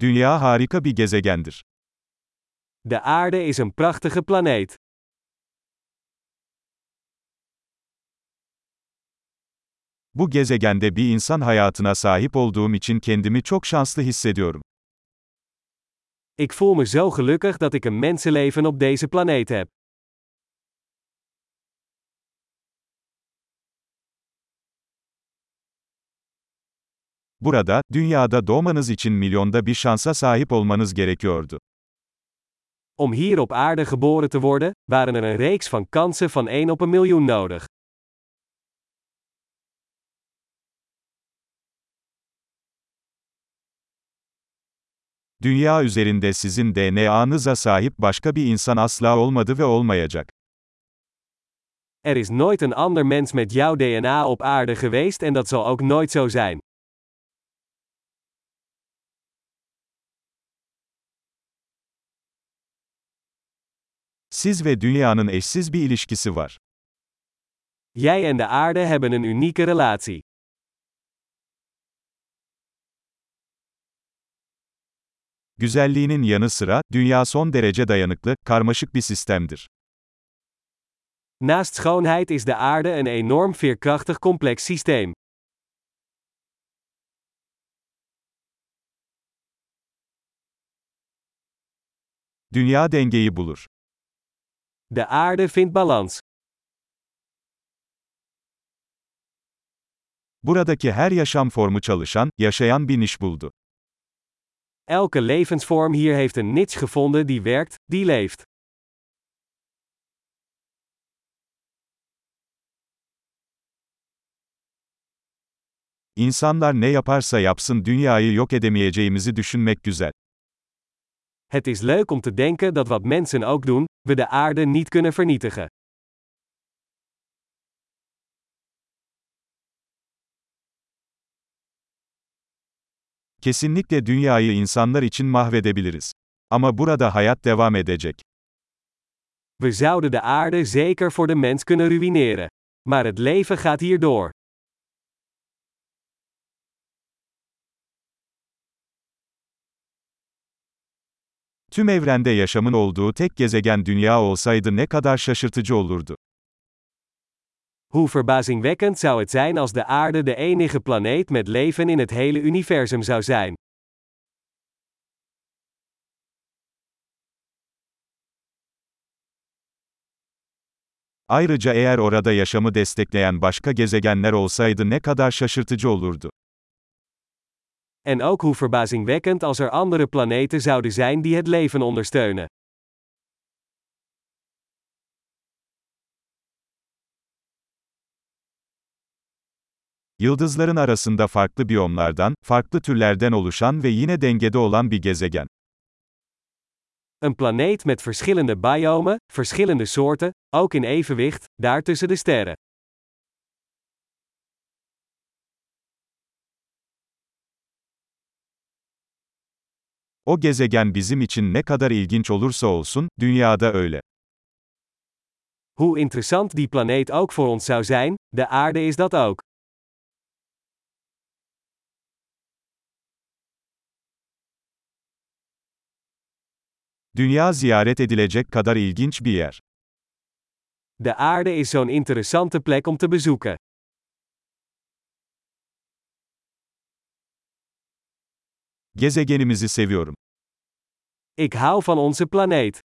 Dünya harika bir gezegendir. De aarde is een prachtige planeet. Bu gezegende bir insan hayatına sahip olduğum için kendimi çok şanslı hissediyorum. Ik voel me zo gelukkig dat ik een mensenleven op deze planeet heb. Burada, dünyada doğmanız için milyonda bir şansa sahip olmanız gerekiyordu. Om hier op aarde geboren te worden, waren er een reeks van kansen van 1 op een miljoen nodig. Dünya üzerinde sizin DNA'nıza sahip başka bir insan asla olmadı ve olmayacak. Er is nooit een ander mens met jouw DNA op aarde geweest en dat zal ook nooit zo zijn. Siz ve dünyanın eşsiz bir ilişkisi var. Jij en de aarde hebben een unieke relatie. Güzelliğinin yanı sıra, dünya son derece dayanıklı, karmaşık bir sistemdir. Naast schoonheid is de aarde een enorm veerkrachtig complex systeem. Dünya dengeyi bulur. De aarde vindt balans. Buradaki her yaşam formu çalışan, yaşayan bir niş buldu. Elke levensvorm hier heeft een niche gevonden die werkt, die leeft. İnsanlar ne yaparsa yapsın dünyayı yok edemeyeceğimizi düşünmek güzel. Het is leuk om te denken dat wat mensen ook doen, we de aarde niet kunnen vernietigen. Kesinlikle dünyayı insanlar için mahvedebiliriz. Ama burada hayat devam edecek. We zouden de aarde zeker voor de mens kunnen ruïneren. Maar het leven gaat hier door. Tüm evrende yaşamın olduğu tek gezegen dünya olsaydı ne kadar şaşırtıcı olurdu. Hoe verbazingwekkend zou het zijn als de aarde de enige planeet met leven in het hele universum zou zijn. Ayrıca eğer orada yaşamı destekleyen başka gezegenler olsaydı ne kadar şaşırtıcı olurdu. En ook hoe verbazingwekkend als er andere planeten zouden zijn die het leven ondersteunen. Yıldızların arasında farklı biyomlardan, farklı türlerden oluşan ve yine dengede olan bir gezegen. Een planeet met verschillende biomen, verschillende soorten, ook in evenwicht, daar tussen de sterren. O gezegen bizim için ne kadar ilginç olursa olsun, dünyada öyle. Hoe interessant die planeet ook voor ons zou zijn, de aarde is dat ook. Dünya ziyaret edilecek kadar ilginç bir yer. De aarde is zo'n interessante plek om te bezoeken. Gezegenimizi seviyorum. Ik hou van onze planeet.